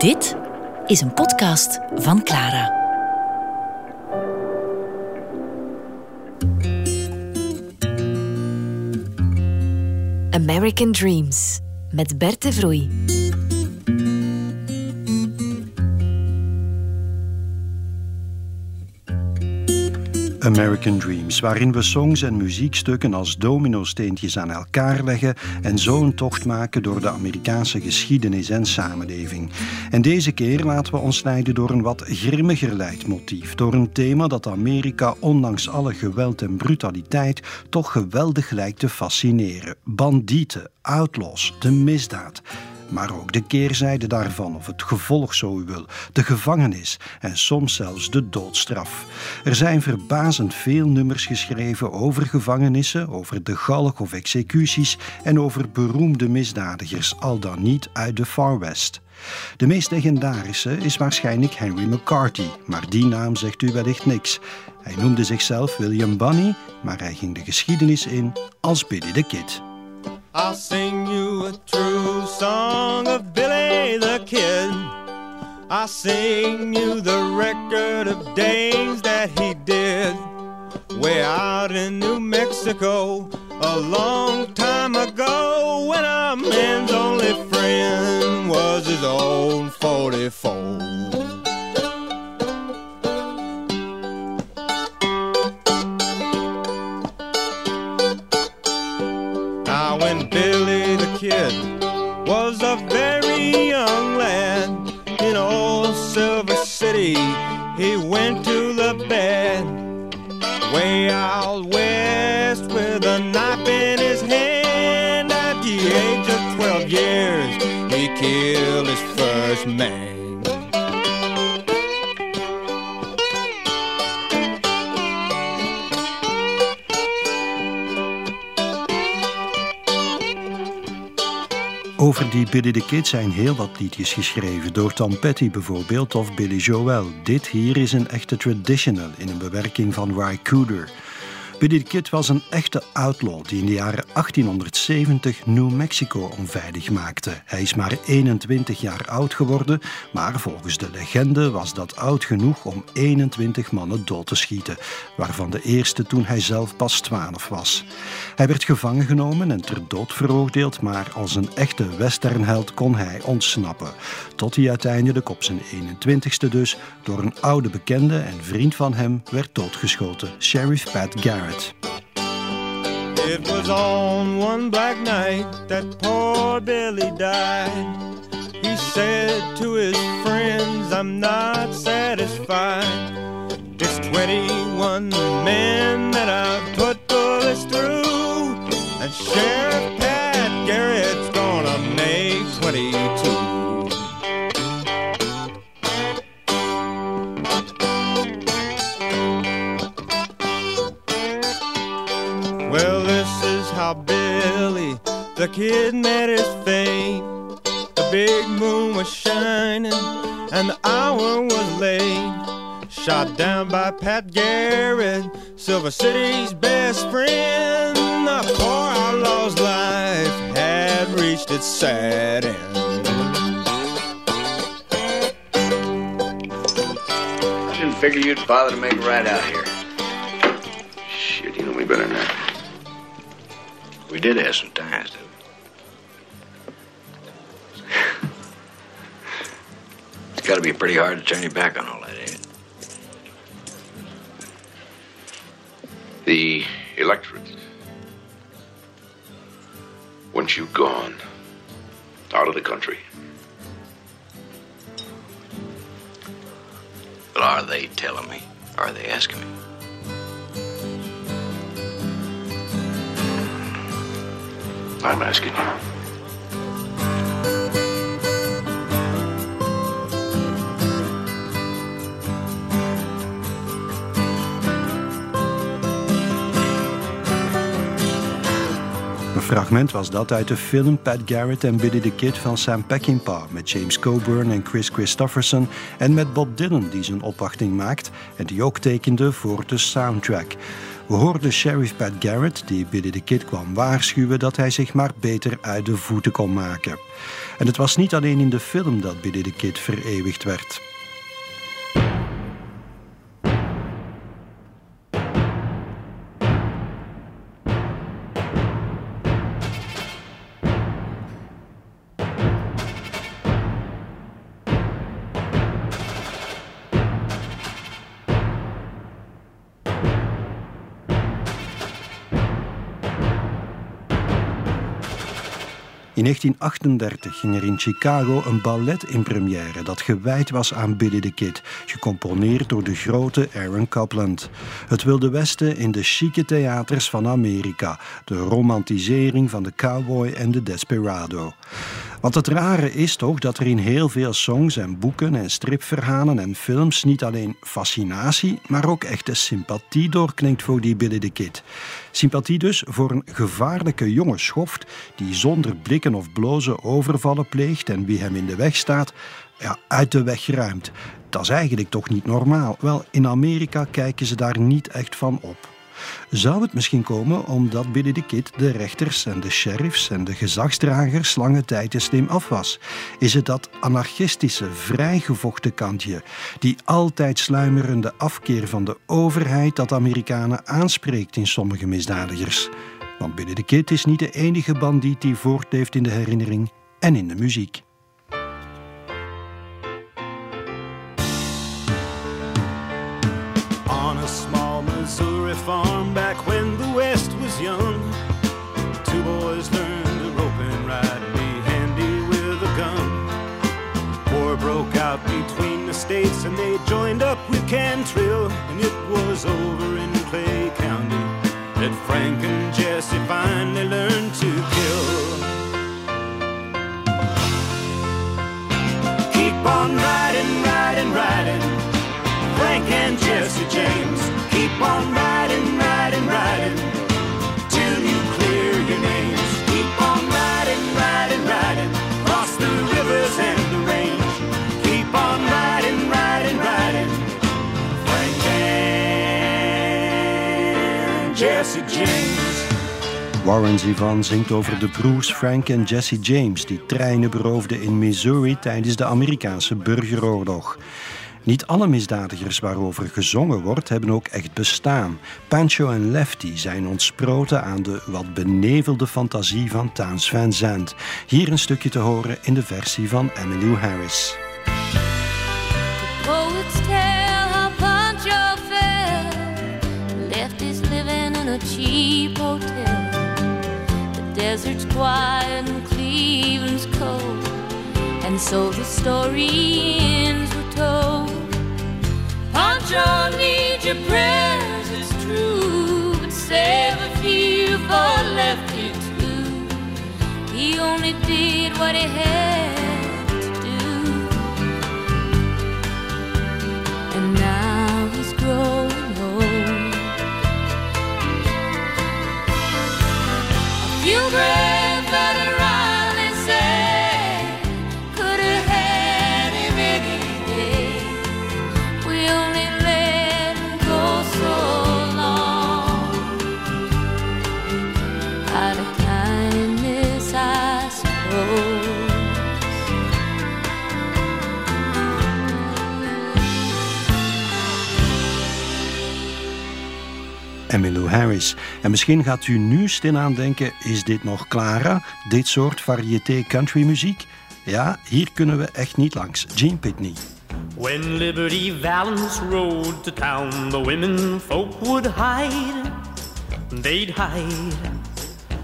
Dit is een podcast van Clara. American Dreams met Bert de Vroei. American Dreams, waarin we songs en muziekstukken als dominosteentjes aan elkaar leggen en zo een tocht maken door de Amerikaanse geschiedenis en samenleving. En deze keer laten we ons leiden door een wat grimmiger leidmotief, door een thema dat Amerika ondanks alle geweld en brutaliteit toch geweldig lijkt te fascineren. Bandieten, outlaws, de misdaad maar ook de keerzijde daarvan, of het gevolg zo u wil, de gevangenis en soms zelfs de doodstraf. Er zijn verbazend veel nummers geschreven over gevangenissen, over de galg of executies en over beroemde misdadigers, al dan niet uit de Far West. De meest legendarische is waarschijnlijk Henry McCarthy, maar die naam zegt u wellicht niks. Hij noemde zichzelf William Bunny, maar hij ging de geschiedenis in als Billy the Kid. You a song of Billy the Kid. I'll sing you the record of days that he did way out in New Mexico a long time ago when a man's only friend was his own 44. Out west with a knife in his hand. At the age of 12 years, he killed his first man. Over die Billy the Kid zijn heel wat liedjes geschreven, door Tom Petty bijvoorbeeld of Billy Joel. Dit hier is een echte traditional in een bewerking van Ry Cooder. The Kid was een echte outlaw die in de jaren 1870 New Mexico onveilig maakte. Hij is maar 21 jaar oud geworden, maar volgens de legende was dat oud genoeg om 21 mannen dood te schieten, waarvan de eerste toen hij zelf pas 12 was. Hij werd gevangen genomen en ter dood veroordeeld, maar als een echte westernheld kon hij ontsnappen. Tot hij uiteindelijk op zijn 21ste dus door een oude bekende en vriend van hem werd doodgeschoten, Sheriff Pat Garrett. It was on one black night that poor Billy died. He said to his friends, I'm not satisfied. It's 21 men that I've put bullets through, and Sheriff Pat Garrett's gonna make 22. The kid met his fate. The big moon was shining and the hour was late. Shot down by Pat Garrett, Silver City's best friend. The poor outlaw's life had reached its sad end. I didn't figure you'd bother to make a ride out here. Shit, you know me better that. We did have some ties, got to be pretty hard to turn your back on all that, ain't it? The electorate. Once you've gone out of the country. But are they telling me? Are they asking me? I'm asking you. Fragment was dat uit de film Pat Garrett en Billy the Kid van Sam Peckinpah met James Coburn en Chris Christopherson en met Bob Dylan die zijn opwachting maakt en die ook tekende voor de soundtrack. We hoorden Sheriff Pat Garrett, die Billy the Kid kwam waarschuwen dat hij zich maar beter uit de voeten kon maken. En het was niet alleen in de film dat Billy the Kid vereeuwigd werd. In 1938 ging er in Chicago een ballet in première dat gewijd was aan Billy the Kid, gecomponeerd door de grote Aaron Copland. Het Wilde Westen in de chique theaters van Amerika, de romantisering van de cowboy en de desperado. Want het rare is toch dat er in heel veel songs en boeken en stripverhalen en films niet alleen fascinatie, maar ook echte sympathie doorklinkt voor die Billy the Kid. Sympathie dus voor een gevaarlijke jonge schoft die zonder blikken of blozen overvallen pleegt en wie hem in de weg staat, ja, uit de weg ruimt. Dat is eigenlijk toch niet normaal. Wel, in Amerika kijken ze daar niet echt van op. Zou het misschien komen omdat Billy the Kid de rechters en de sheriffs en de gezagsdragers lange tijd te slim af was? Is het dat anarchistische, vrijgevochten kantje, die altijd sluimerende afkeer van de overheid dat Amerikanen aanspreekt in sommige misdadigers? Want Billy the Kid is niet de enige bandiet die voortleeft in de herinnering en in de muziek. Back when the West was young, two boys learned to rope and ride and be handy with a gun. War broke out between the states and they joined up with Cantrill, and it was over in Clay County that Frank and Jesse finally learned to kill. Keep on riding, riding, riding. Frank and Jesse James. Jesse James. Warren Zevon zingt over de broers Frank en Jesse James die treinen beroofden in Missouri tijdens de Amerikaanse burgeroorlog. Niet alle misdadigers waarover gezongen wordt, hebben ook echt bestaan. Pancho en Lefty zijn ontsproten aan de wat benevelde fantasie van Towns Van Zandt. Hier een stukje te horen in de versie van Emmylou Harris. Desert's quiet and Cleveland's cold. And so the story ends were told. Pancho needs your prayers, it's true. But save a few for Lefty too. He only did what he had to do. and now Emmylou Harris. En misschien gaat u nu stilaan denken, is dit nog Clara? Dit soort variété country muziek? Ja, hier kunnen we echt niet langs. Gene Pitney. When Liberty Valance rode to town, the women folk would hide. They'd hide.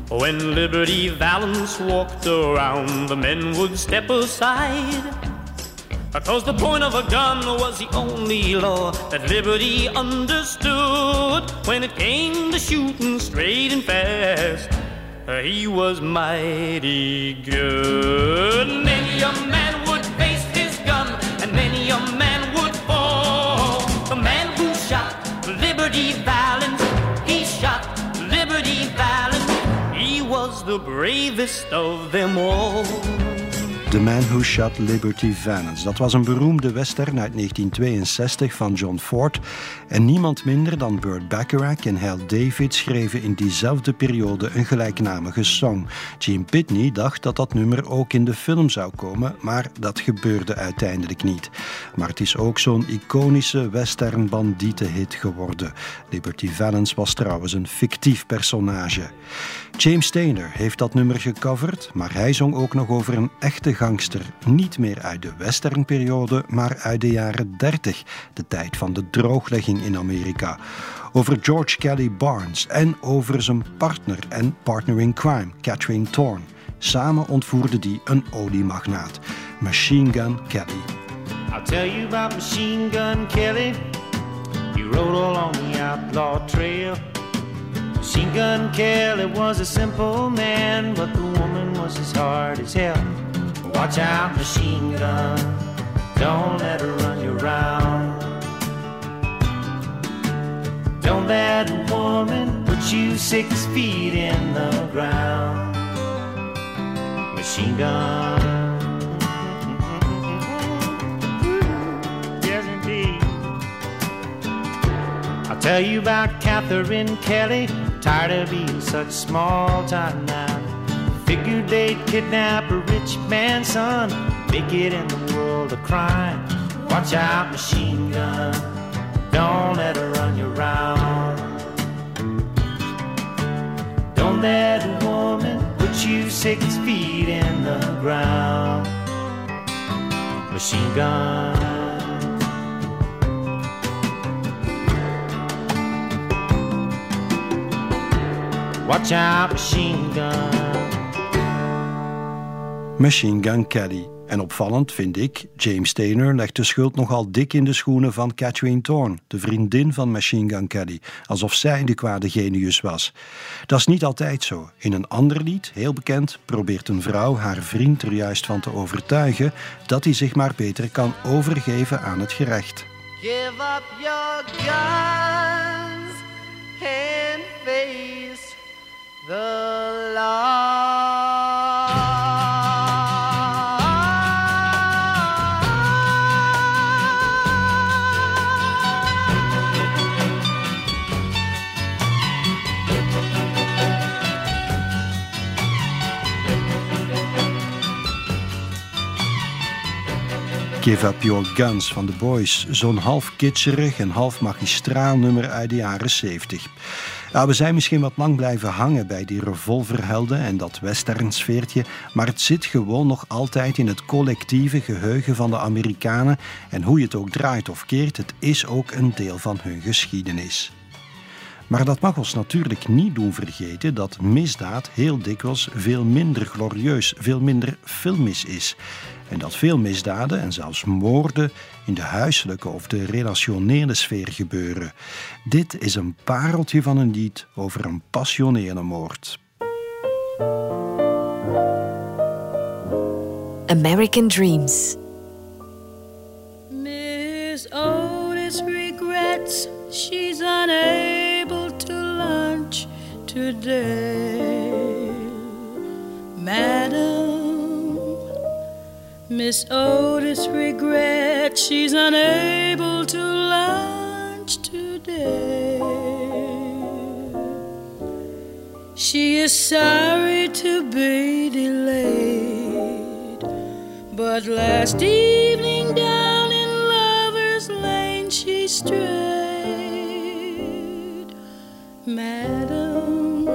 When Liberty Valance walked around, the men would step aside. Because the point of a gun was the only law that Liberty understood. When it came to shooting straight and fast, uh, he was mighty good. Many a man would face his gun, and many a man would fall. The man who shot Liberty Valance, he shot Liberty Valance. He was the bravest of them all. The Man Who Shot Liberty Valance. Dat was een beroemde western uit 1962 van John Ford. En niemand minder dan Burt Bacharach en Hal David schreven in diezelfde periode een gelijknamige song. Gene Pitney dacht dat dat nummer ook in de film zou komen, maar dat gebeurde uiteindelijk niet. Maar het is ook zo'n iconische western bandietenhit geworden. Liberty Valance was trouwens een fictief personage. James Taylor heeft dat nummer gecoverd, maar hij zong ook nog over een echte gangster. Niet meer uit de westernperiode, maar uit de jaren 30, de tijd van de drooglegging in Amerika. Over George Kelly Barnes en over zijn partner en partner in crime, Catherine Thorne. Samen ontvoerden die een oliemagnaat, Machine Gun Kelly. I'll tell you about Machine Gun Kelly. He rode along the outlaw trail. Machine Gun Kelly was a simple man, but the woman was as hard as hell. Watch out, machine gun, don't let her run you around. Don't let a woman put you six feet in the ground. Machine gun. Yes, indeed. I'll tell you about Catherine Kelly. Tired of being such small time now. Figured they'd kidnap a rich man's son, make it in the world of crime. Watch out, machine gun. Don't let her run you around. Don't let a woman put you six feet in the ground. Machine gun. Watch out, machine gun. Machine Gun Kelly. En opvallend vind ik, James Taylor legt de schuld nogal dik in de schoenen van Catherine Thorne, de vriendin van Machine Gun Kelly, alsof zij de kwade genius was. Dat is niet altijd zo. In een ander lied, heel bekend, probeert een vrouw haar vriend er juist van te overtuigen dat hij zich maar beter kan overgeven aan het gerecht. Give up your guns and face the. Give Up Your Guns van The Boys. Zo'n half kitscherig en half magistraal nummer uit de jaren 70. Ja, we zijn misschien wat lang blijven hangen bij die revolverhelden en dat westernsfeertje, maar het zit gewoon nog altijd in het collectieve geheugen van de Amerikanen en hoe je het ook draait of keert, het is ook een deel van hun geschiedenis. Maar dat mag ons natuurlijk niet doen vergeten dat misdaad heel dikwijls veel minder glorieus, veel minder filmisch is. En dat veel misdaden en zelfs moorden in de huiselijke of de relationele sfeer gebeuren. Dit is een pareltje van een lied over een passionele moord. American Dreams. Miss Otis regrets she's unable to lunch today. Madam, Miss Otis regrets she's unable to lunch today. She is sorry to be delayed, but last evening down in Lover's Lane she strayed. Madam,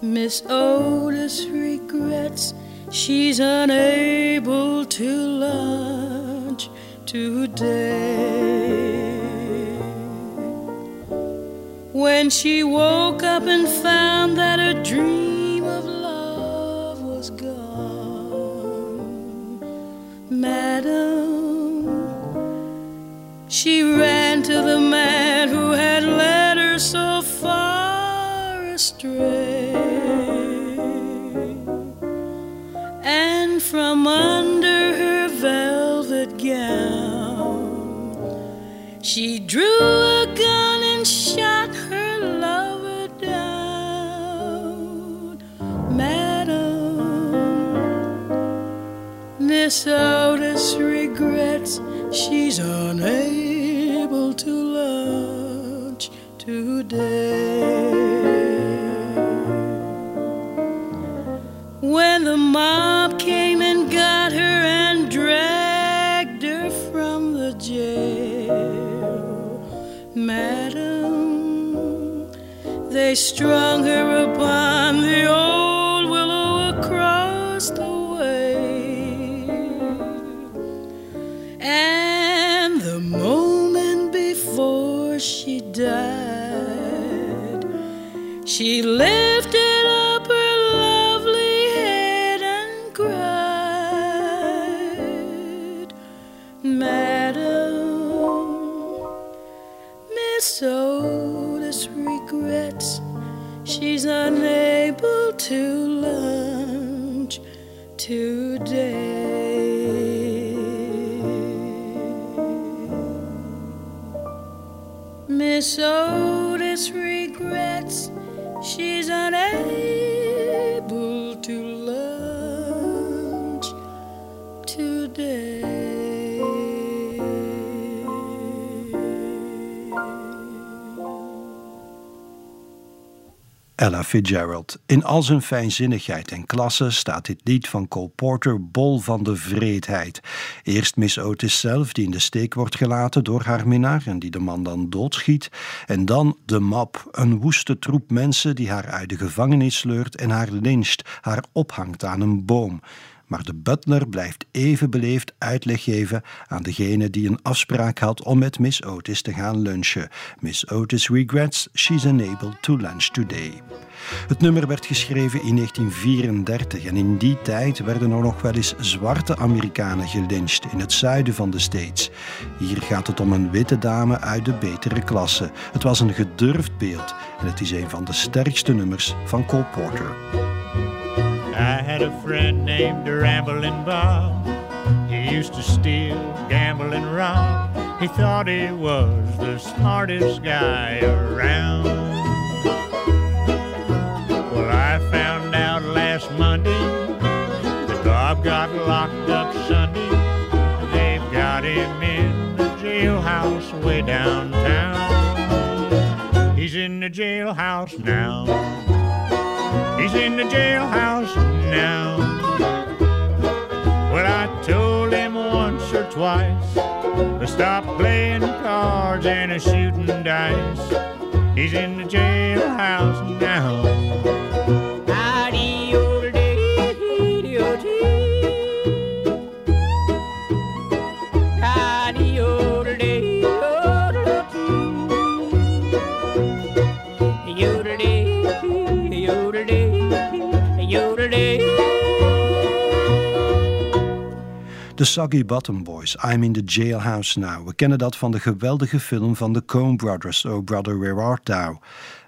Miss Otis regrets she's unable to lunch today. When she woke up and found that her dream of love was gone, Madam, she ran to the man who had led her so far astray. Drew a gun and shot her lover down. Madam, Miss Otis regrets she's unable to lunch today. When the mob stronger upon so Ella Fitzgerald. In al zijn fijnzinnigheid en klasse staat dit lied van Cole Porter bol van de vreedheid. Eerst Miss Otis zelf, die in de steek wordt gelaten door haar minnaar en die de man dan doodschiet. En dan de map, een woeste troep mensen die haar uit de gevangenis sleurt en haar lyncht, haar ophangt aan een boom. Maar de butler blijft even beleefd uitleg geven aan degene die een afspraak had om met Miss Otis te gaan lunchen. Miss Otis regrets she's unable to lunch today. Het nummer werd geschreven in 1934 en in die tijd werden er nog wel eens zwarte Amerikanen gelyncht in het zuiden van de States. Hier gaat het om een witte dame uit de betere klasse. Het was een gedurfd beeld en het is een van de sterkste nummers van Cole Porter. I had a friend named Ramblin' Bob. He used to steal, gamble, and rob. He thought he was the smartest guy around. Well, I found out last Monday that Bob got locked up Sunday. They've got him in the jailhouse way downtown. He's in the jailhouse now. He's in the jailhouse now. Well, I told him once or twice to stop playing cards and a shooting dice. He's in the jailhouse now. De Soggy Bottom Boys, I'm in the Jailhouse Now. We kennen dat van de geweldige film van de Coen Brothers, Oh Brother Where Art Thou?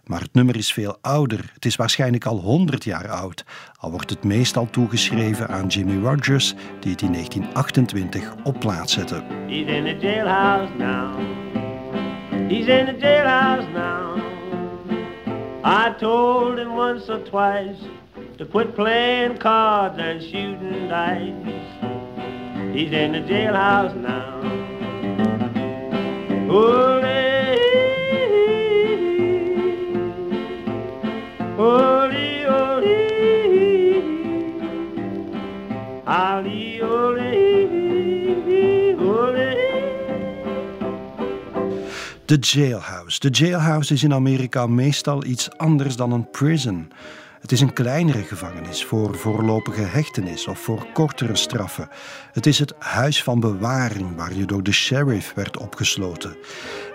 Maar het nummer is veel ouder. Het is waarschijnlijk al 100 jaar oud. Al wordt het meestal toegeschreven aan Jimmy Rogers, die het in 1928 op plaats zette. He's in the jailhouse now. He's in the jailhouse now. I told him once or twice to quit playing cards and shooting dice. In the jailhouse now. Ole. De jailhouse. De jailhouse is in Amerika meestal iets anders dan een prison. Het is een kleinere gevangenis voor voorlopige hechtenis of voor kortere straffen. Het is het huis van bewaring waar je door de sheriff werd opgesloten.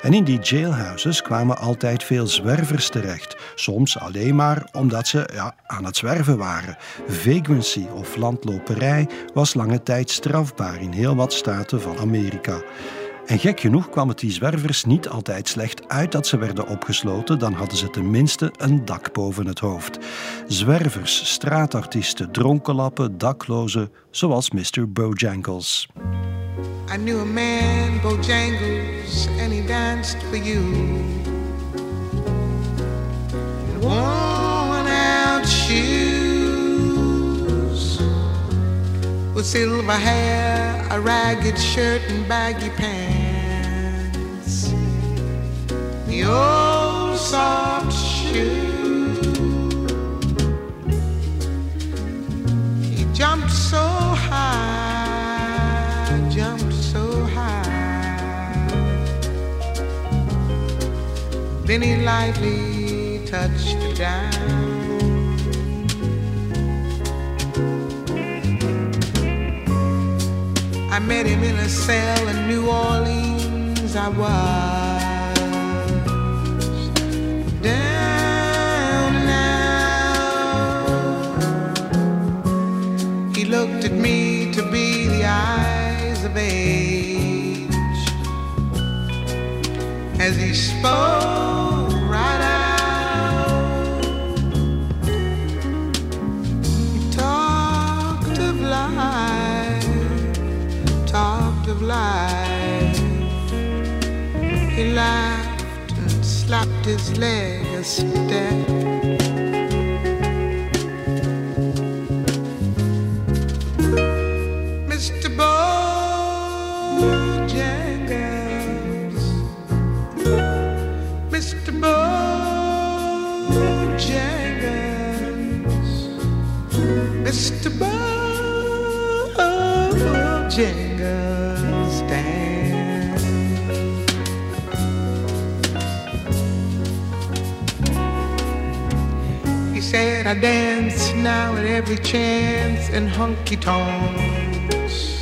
En in die jailhouses kwamen altijd veel zwervers terecht. Soms alleen maar omdat ze ja, aan het zwerven waren. Vagrancy of landloperij was lange tijd strafbaar in heel wat staten van Amerika. En gek genoeg kwam het die zwervers niet altijd slecht uit dat ze werden opgesloten, dan hadden ze tenminste een dak boven het hoofd. Zwervers, straatartiesten, dronkenlappen, daklozen, zoals Mr. Bojangles. I knew a man, and he danced for you. Out with silver hair, a ragged shirt, and baggy pants. Old soft shoe. He jumped so high, jumped so high. Then he lightly touched the down. I met him in a cell in New Orleans. I was down now. He looked at me to be the eyes of age as he spoke slapped his leg a step. Mr. Bojangles, Mr. Bojangles, Mr. Bojangles I dance now at every chance in honky tonks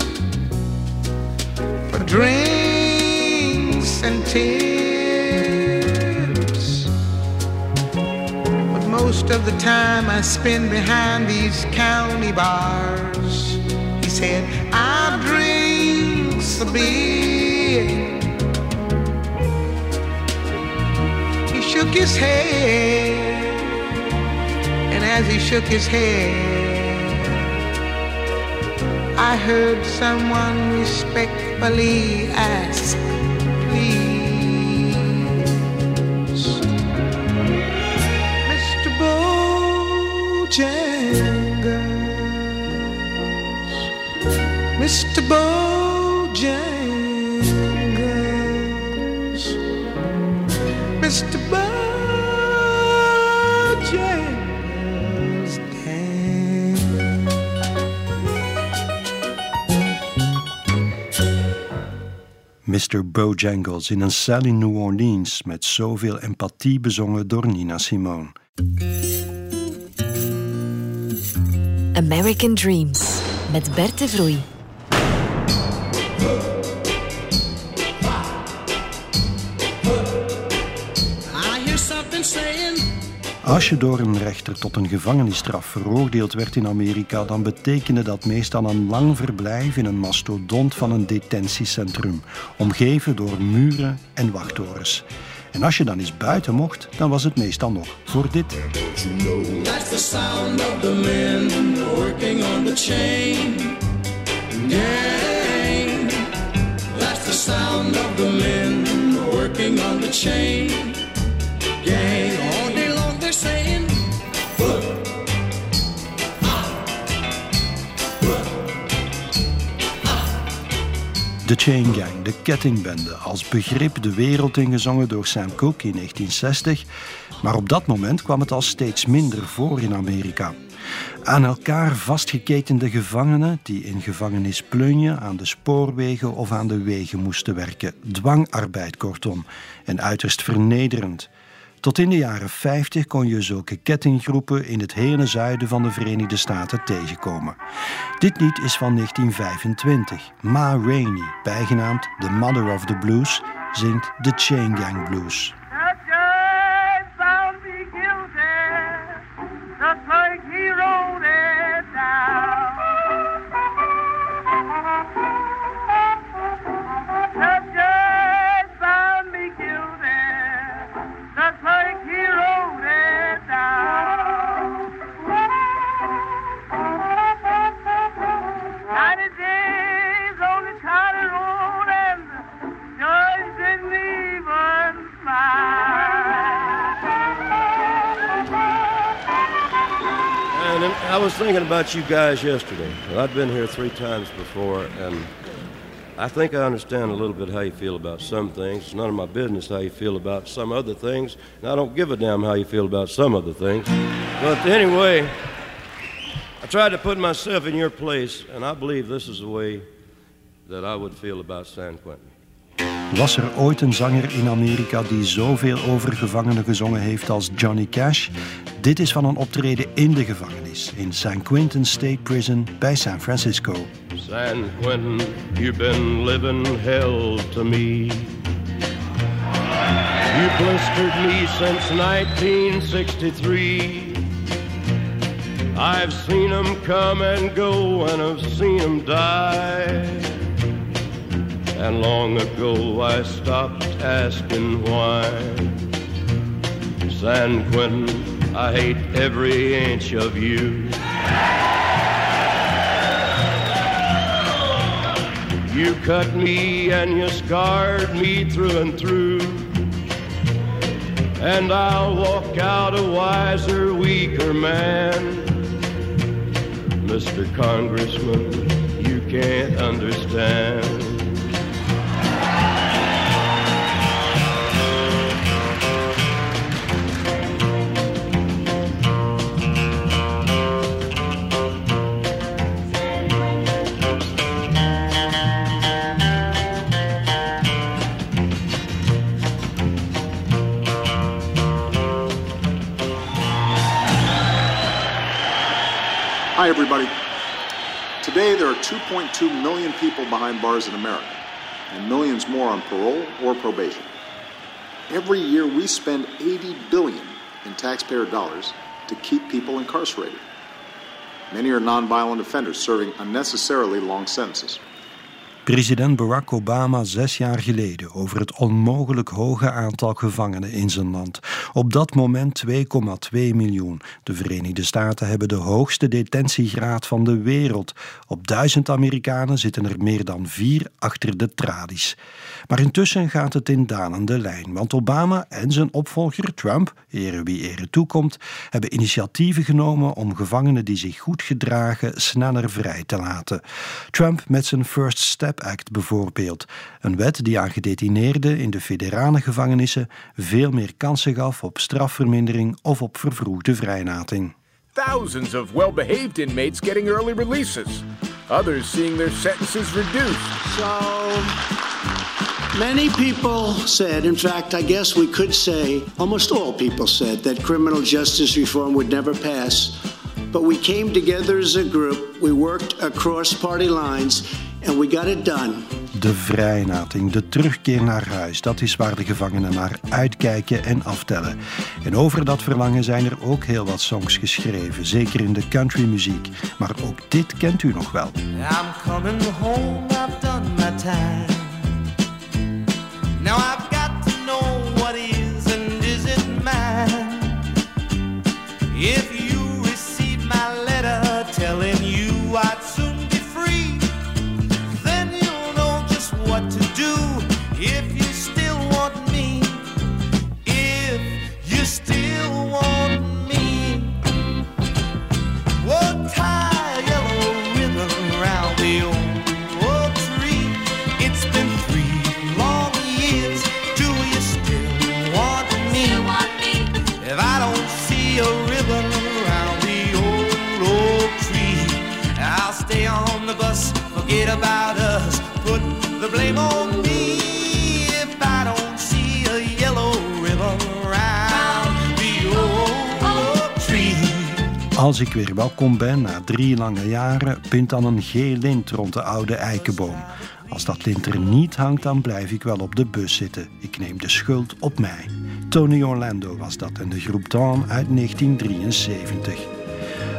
for drinks and tips. But most of the time I spend behind these county bars. He said, I drink a beer. He shook his head, as he shook his head, I heard someone respectfully ask, Mr. Bojangles in een cel in New Orleans met zoveel empathie bezongen door Nina Simone. American Dreams met Bert de Vroei. Als je door een rechter tot een gevangenisstraf veroordeeld werd in Amerika, dan betekende dat meestal een lang verblijf in een mastodont van een detentiecentrum, omgeven door muren en wachttorens. En als je dan eens buiten mocht, dan was het meestal nog voor dit. That's the sound of the men working on the chain De Chain Gang, de kettingbende, als begrip de wereld ingezongen door Sam Cooke in 1960. Maar op dat moment kwam het al steeds minder voor in Amerika. Aan elkaar vastgeketende gevangenen die in gevangenis Plunje aan de spoorwegen of aan de wegen moesten werken. Dwangarbeid kortom. En uiterst vernederend. Tot in de jaren 50 kon je zulke kettinggroepen in het hele zuiden van de Verenigde Staten tegenkomen. Dit lied is van 1925. Ma Rainey, bijgenaamd The Mother of the Blues, zingt de Chain Gang Blues. I was thinking about you guys yesterday. I'd been here three times before, and I think I understand a little bit how you feel about some things. It's none of my business how you feel about some other things, and I don't give a damn how you feel about some other things. But anyway, I tried to put myself in your place, and I believe this is the way that I would feel about San Quentin. Was er ooit een zanger in Amerika die zoveel over gevangenen gezongen heeft als Johnny Cash? Dit is van een optreden in de gevangenis in San Quentin State Prison bij San Francisco. San Quentin, you've been living hell to me. You blistered me since 1963. I've seen them come and go, and I've seen them die. And long ago I stopped asking why. San Quentin, I hate every inch of you. You cut me and you scarred me through and through. And I'll walk out a wiser, weaker man. Mr. Congressman, you can't understand. Hi, everybody. Today, there are 2.2 million people behind bars in America, and millions more on parole or probation. Every year, we spend 80 billion in taxpayer dollars to keep people incarcerated. Many are nonviolent offenders serving unnecessarily long sentences. President Barack Obama zes jaar geleden over het onmogelijk hoge aantal gevangenen in zijn land. Op dat moment 2,2 miljoen. De Verenigde Staten hebben de hoogste detentiegraad van de wereld. Op duizend Amerikanen zitten er meer dan vier achter de tralies. Maar intussen gaat het in dalende lijn, want Obama en zijn opvolger Trump, ere wie ere toekomt, hebben initiatieven genomen om gevangenen die zich goed gedragen sneller vrij te laten. Trump met zijn First Step Act bijvoorbeeld, een wet die aan gedetineerden in de federale gevangenissen veel meer kansen gaf op strafvermindering of op vervroegde vrijlating. Thousands of well behaved inmates getting early releases, others seeing their sentences reduced. So many people said, in fact, I guess we could say, almost all people said, that criminal justice reform would never pass. But we came together as a group, we worked across party lines, and we got it done. De vrijlating, de terugkeer naar huis, dat is waar de gevangenen naar uitkijken en aftellen. En over dat verlangen zijn er ook heel wat songs geschreven, zeker in de countrymuziek. Maar ook dit kent u nog wel. I'm coming home, I've done my time. Now I've got to know what is and isn't mine. If you receive my letter telling you I'd Als ik weer welkom ben na drie lange jaren, pint dan een geel lint rond de oude eikenboom. Als dat lint er niet hangt, dan blijf ik wel op de bus zitten. Ik neem de schuld op mij. Tony Orlando was dat en de groep Dawn uit 1973.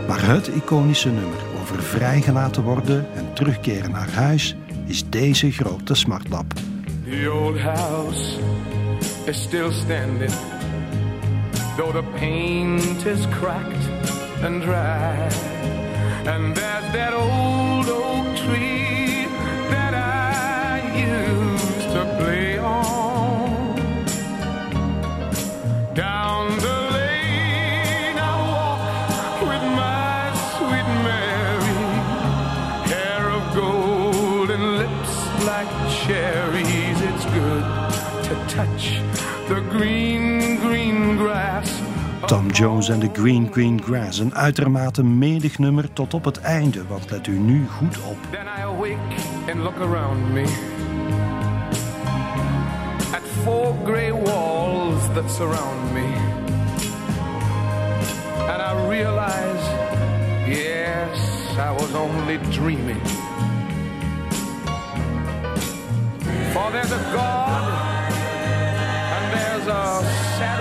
Maar het iconische nummer over vrijgelaten worden en terugkeren naar huis is deze grote smartlap. The old house is still standing, though the paint is cracked and dry. Tom Jones en the Green Green Grass. Een uitermate medig nummer tot op het einde, want let u nu goed op. Then I awake and look around me at four gray walls that surround me. And I realize, yes, I was only dreaming. For there's a God and there's a sad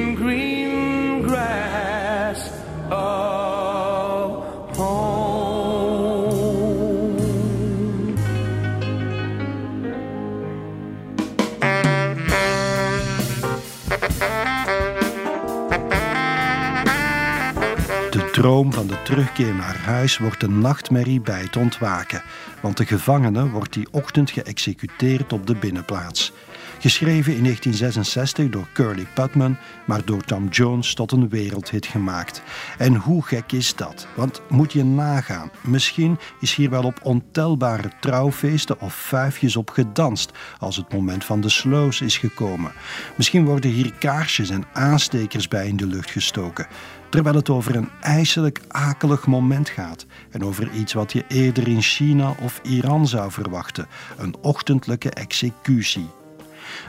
droom van de terugkeer naar huis wordt een nachtmerrie bij het ontwaken, want de gevangene wordt die ochtend geëxecuteerd op de binnenplaats. Geschreven in 1966 door Curly Putman, maar door Tom Jones tot een wereldhit gemaakt. En hoe gek is dat? Want moet je nagaan, misschien is hier wel op ontelbare trouwfeesten of vijfjes op gedanst als het moment van de slows is gekomen. Misschien worden hier kaarsjes en aanstekers bij in de lucht gestoken terwijl het over een ijselijk akelig moment gaat en over iets wat je eerder in China of Iran zou verwachten, een ochtendelijke executie.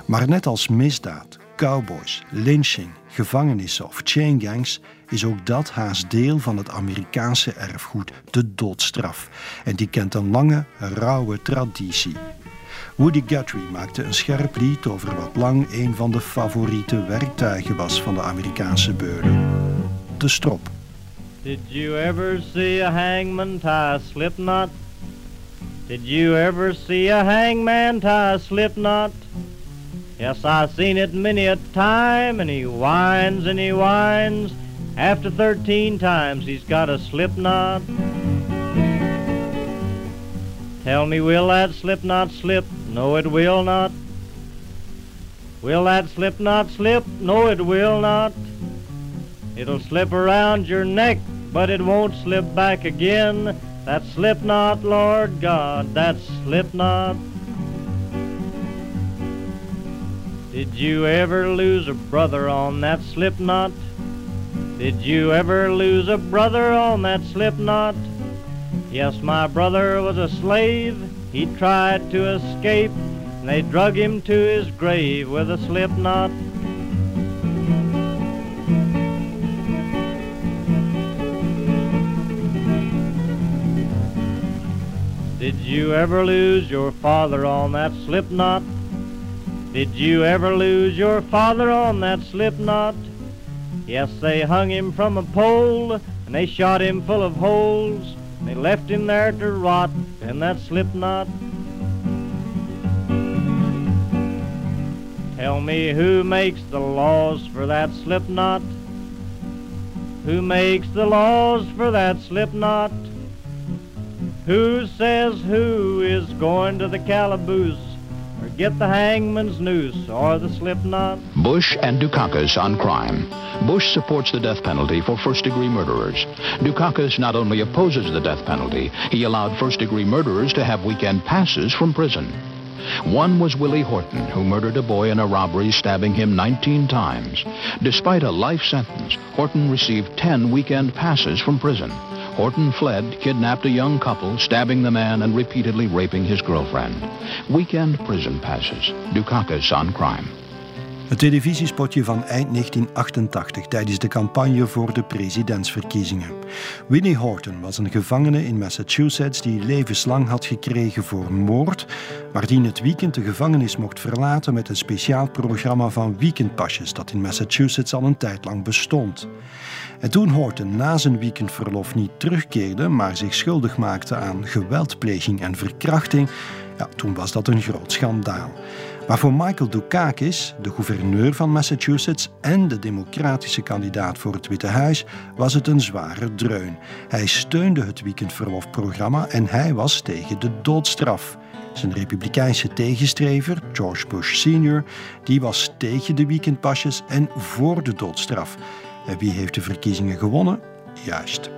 Maar net als misdaad, cowboys, lynching, gevangenissen of chaingangs is ook dat haast deel van het Amerikaanse erfgoed, de doodstraf. En die kent een lange, rauwe traditie. Woody Guthrie maakte een scherp lied over wat lang een van de favoriete werktuigen was van de Amerikaanse beulen. De strop. Did you ever see a hangman tie a slip knot? Did you ever see a hangman tie a slip knot? Yes, I seen it many a time, and he whines and he whines. After 13 times, he's got a slip knot. Tell me, will that slip knot slip? No, it will not. Will that slip knot slip? No, it will not. It'll slip around your neck, but it won't slip back again. That slip knot, Lord God, that slip knot. Did you ever lose a brother on that slip knot? Did you ever lose a brother on that slip knot? Yes, my brother was a slave. He tried to escape, and they drug him to his grave with a slip knot. Did you ever lose your father on that slip knot? Did you ever lose your father on that slip knot? Yes, they hung him from a pole and they shot him full of holes. They left him there to rot in that slip knot. Tell me who makes the laws for that slip knot? Who makes the laws for that slip knot? Who says who is going to the calaboose or get the hangman's noose or the slip knot? Bush and Dukakis on crime. Bush supports the death penalty for first degree murderers. Dukakis not only opposes the death penalty, he allowed first degree murderers to have weekend passes from prison. One was Willie Horton, who murdered a boy in a robbery, stabbing him 19 times. Despite a life sentence, Horton received 10 weekend passes from prison. Horton fled, kidnapped a young couple, stabbing the man and repeatedly raping his girlfriend. Weekend prison passes. Dukakis on crime. Het televisiespotje van eind 1988 tijdens de campagne voor de presidentsverkiezingen. Winnie Horton was een gevangene in Massachusetts die levenslang had gekregen voor moord, maar die in het weekend de gevangenis mocht verlaten met een speciaal programma van weekendpasjes dat in Massachusetts al een tijd lang bestond. En toen Horton na zijn weekendverlof niet terugkeerde, maar zich schuldig maakte aan geweldpleging en verkrachting, Ja, toen was dat een groot schandaal. Maar voor Michael Dukakis, de gouverneur van Massachusetts en de democratische kandidaat voor het Witte Huis, was het een zware dreun. Hij steunde het weekendverlofprogramma en hij was tegen de doodstraf. Zijn republikeinse tegenstrever, George Bush Sr., die was tegen de weekendpasjes en voor de doodstraf. En wie heeft de verkiezingen gewonnen? Juist.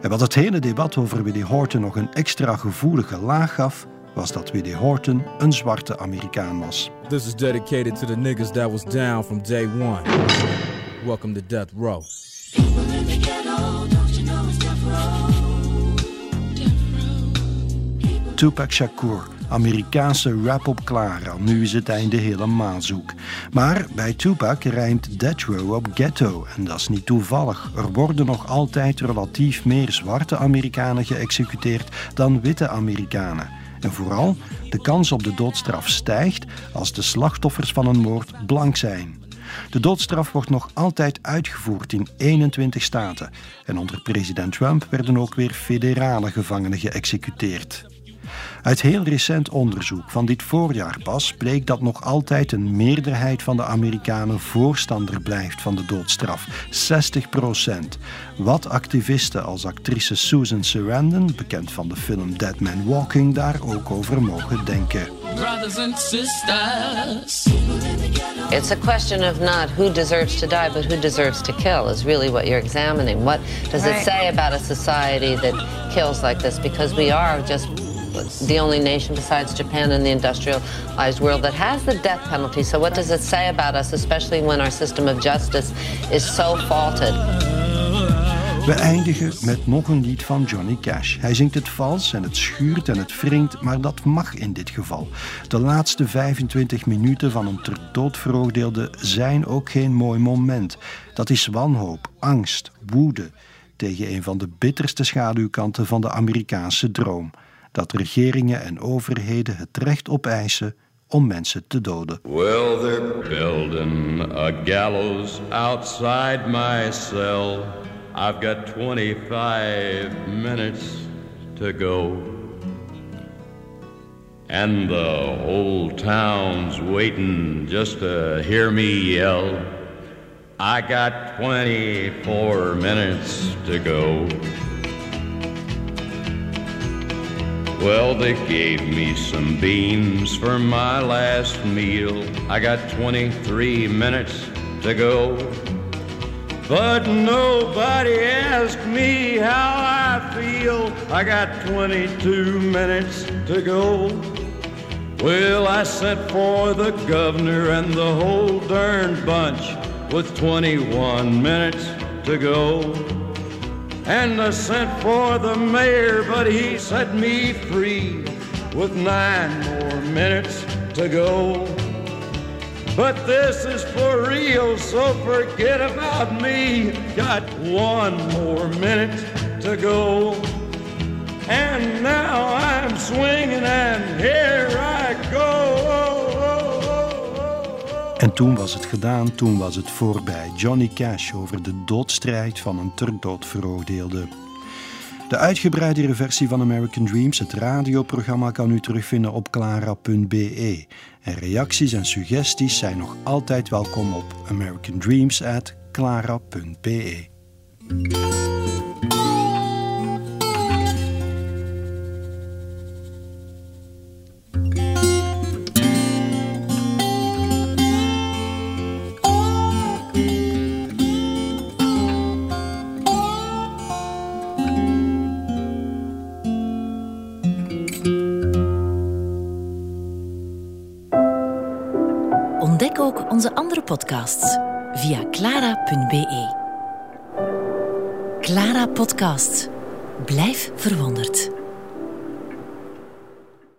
En wat het hele debat over Willie Horton nog een extra gevoelige laag gaf, was dat W.D. Horton een zwarte Amerikaan was. This is dedicated to the niggas that was down from day one. Welcome to Death Row. Tupac Shakur, Amerikaanse rap op Clara. Nu is het einde helemaal zoek. Maar bij Tupac rijmt Death Row op ghetto. En dat is niet toevallig. Er worden nog altijd relatief meer zwarte Amerikanen geëxecuteerd dan witte Amerikanen. En vooral, de kans op de doodstraf stijgt als de slachtoffers van een moord blank zijn. De doodstraf wordt nog altijd uitgevoerd in 21 staten. En onder president Trump werden ook weer federale gevangenen geëxecuteerd. Uit heel recent onderzoek van dit voorjaar pas bleek dat nog altijd een meerderheid van de Amerikanen voorstander blijft van de doodstraf. 60 procent. Wat activisten als actrice Susan Sarandon, bekend van de film Dead Man Walking, daar ook over mogen denken. brothers and sisters. It's a question of not who deserves to die, but who deserves to kill, is really what you're examining. What does it say about a society that kills like this? Because we are just the only nation besides Japan in the industrialized world that has the death penalty. So, what does it say about us, especially when our system of justice is so faulted? We eindigen met nog een lied van Johnny Cash. Hij zingt het vals en het schuurt en het wringt, maar dat mag in dit geval. De laatste 25 minuten van een ter dood veroordeelde zijn ook geen mooi moment. Dat is wanhoop, angst, woede tegen een van de bitterste schaduwkanten van de Amerikaanse droom. Dat regeringen en overheden het recht opeisen om mensen te doden. Well, they're building a gallows outside my cell. I've got 25 minutes to go. And the whole town's waiting just to hear me yell. I got 24 minutes to go. Well, they gave me some beans for my last meal. I got 23 minutes to go. But nobody asked me how I feel. I got 22 minutes to go. Well, I sent for the governor and the whole darn bunch with 21 minutes to go. And I sent for the mayor, but he set me free with nine more minutes to go. But this is for real, so forget about me. Got one more minute to go. And now I'm swinging, and here I go. En toen was het gedaan, toen was het voorbij. Johnny Cash over de doodstrijd van een ter dood veroordeelde. De uitgebreidere versie van American Dreams, het radioprogramma, kan u terugvinden op clara.be. En reacties en suggesties zijn nog altijd welkom op americandreams@clara.be. podcasts.